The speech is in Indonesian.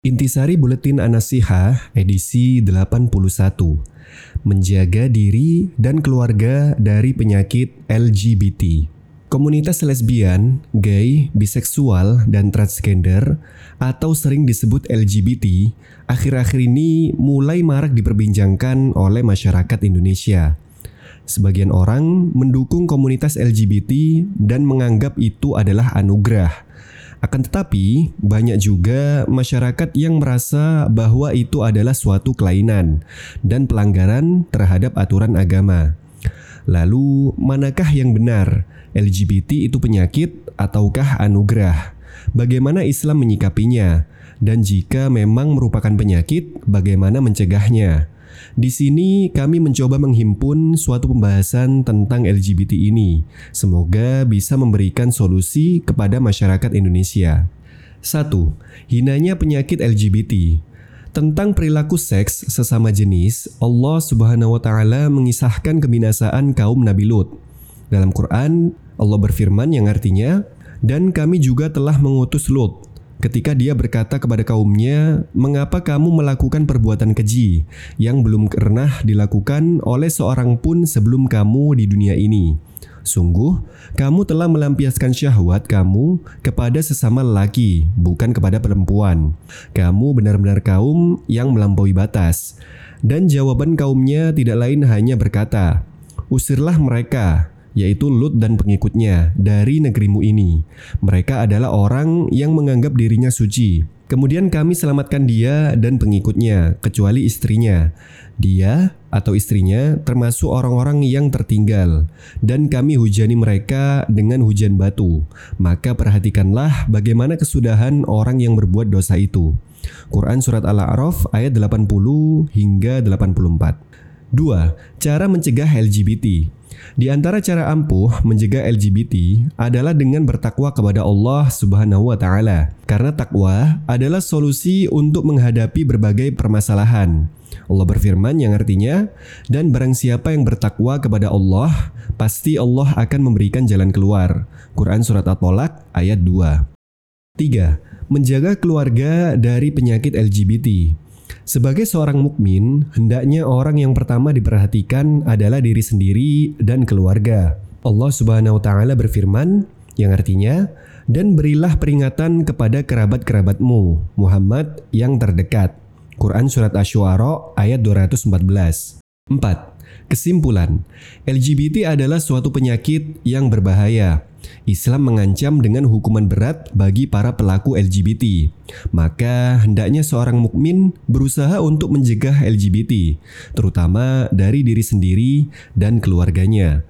Intisari Buletin Anasihah edisi 81 Menjaga diri dan keluarga dari penyakit LGBT Komunitas lesbian, gay, biseksual, dan transgender atau sering disebut LGBT akhir-akhir ini mulai marak diperbincangkan oleh masyarakat Indonesia. Sebagian orang mendukung komunitas LGBT dan menganggap itu adalah anugerah akan tetapi, banyak juga masyarakat yang merasa bahwa itu adalah suatu kelainan dan pelanggaran terhadap aturan agama. Lalu, manakah yang benar? LGBT itu penyakit ataukah anugerah? Bagaimana Islam menyikapinya? Dan jika memang merupakan penyakit, bagaimana mencegahnya? Di sini kami mencoba menghimpun suatu pembahasan tentang LGBT ini. Semoga bisa memberikan solusi kepada masyarakat Indonesia. 1. Hinanya penyakit LGBT. Tentang perilaku seks sesama jenis, Allah Subhanahu wa taala mengisahkan kebinasaan kaum Nabi Lut. Dalam Quran, Allah berfirman yang artinya, "Dan kami juga telah mengutus Lut ketika dia berkata kepada kaumnya, "Mengapa kamu melakukan perbuatan keji yang belum pernah dilakukan oleh seorang pun sebelum kamu di dunia ini?" Sungguh, kamu telah melampiaskan syahwat kamu kepada sesama lelaki, bukan kepada perempuan. Kamu benar-benar kaum yang melampaui batas. Dan jawaban kaumnya tidak lain hanya berkata, "Usirlah mereka, yaitu Lut dan pengikutnya dari negerimu ini. Mereka adalah orang yang menganggap dirinya suci. Kemudian kami selamatkan dia dan pengikutnya, kecuali istrinya. Dia atau istrinya termasuk orang-orang yang tertinggal, dan kami hujani mereka dengan hujan batu. Maka perhatikanlah bagaimana kesudahan orang yang berbuat dosa itu. Quran Surat Al-A'raf ayat 80 hingga 84 2. Cara mencegah LGBT di antara cara ampuh mencegah LGBT adalah dengan bertakwa kepada Allah Subhanahu wa taala. Karena takwa adalah solusi untuk menghadapi berbagai permasalahan. Allah berfirman yang artinya, dan barang siapa yang bertakwa kepada Allah, pasti Allah akan memberikan jalan keluar. Quran Surat At-Tolak ayat 2 3. Menjaga keluarga dari penyakit LGBT sebagai seorang mukmin, hendaknya orang yang pertama diperhatikan adalah diri sendiri dan keluarga. Allah Subhanahu wa taala berfirman yang artinya dan berilah peringatan kepada kerabat-kerabatmu Muhammad yang terdekat. Quran surat Asy-Syu'ara ayat 214. 4. Kesimpulan, LGBT adalah suatu penyakit yang berbahaya Islam mengancam dengan hukuman berat bagi para pelaku LGBT. Maka hendaknya seorang mukmin berusaha untuk mencegah LGBT, terutama dari diri sendiri dan keluarganya.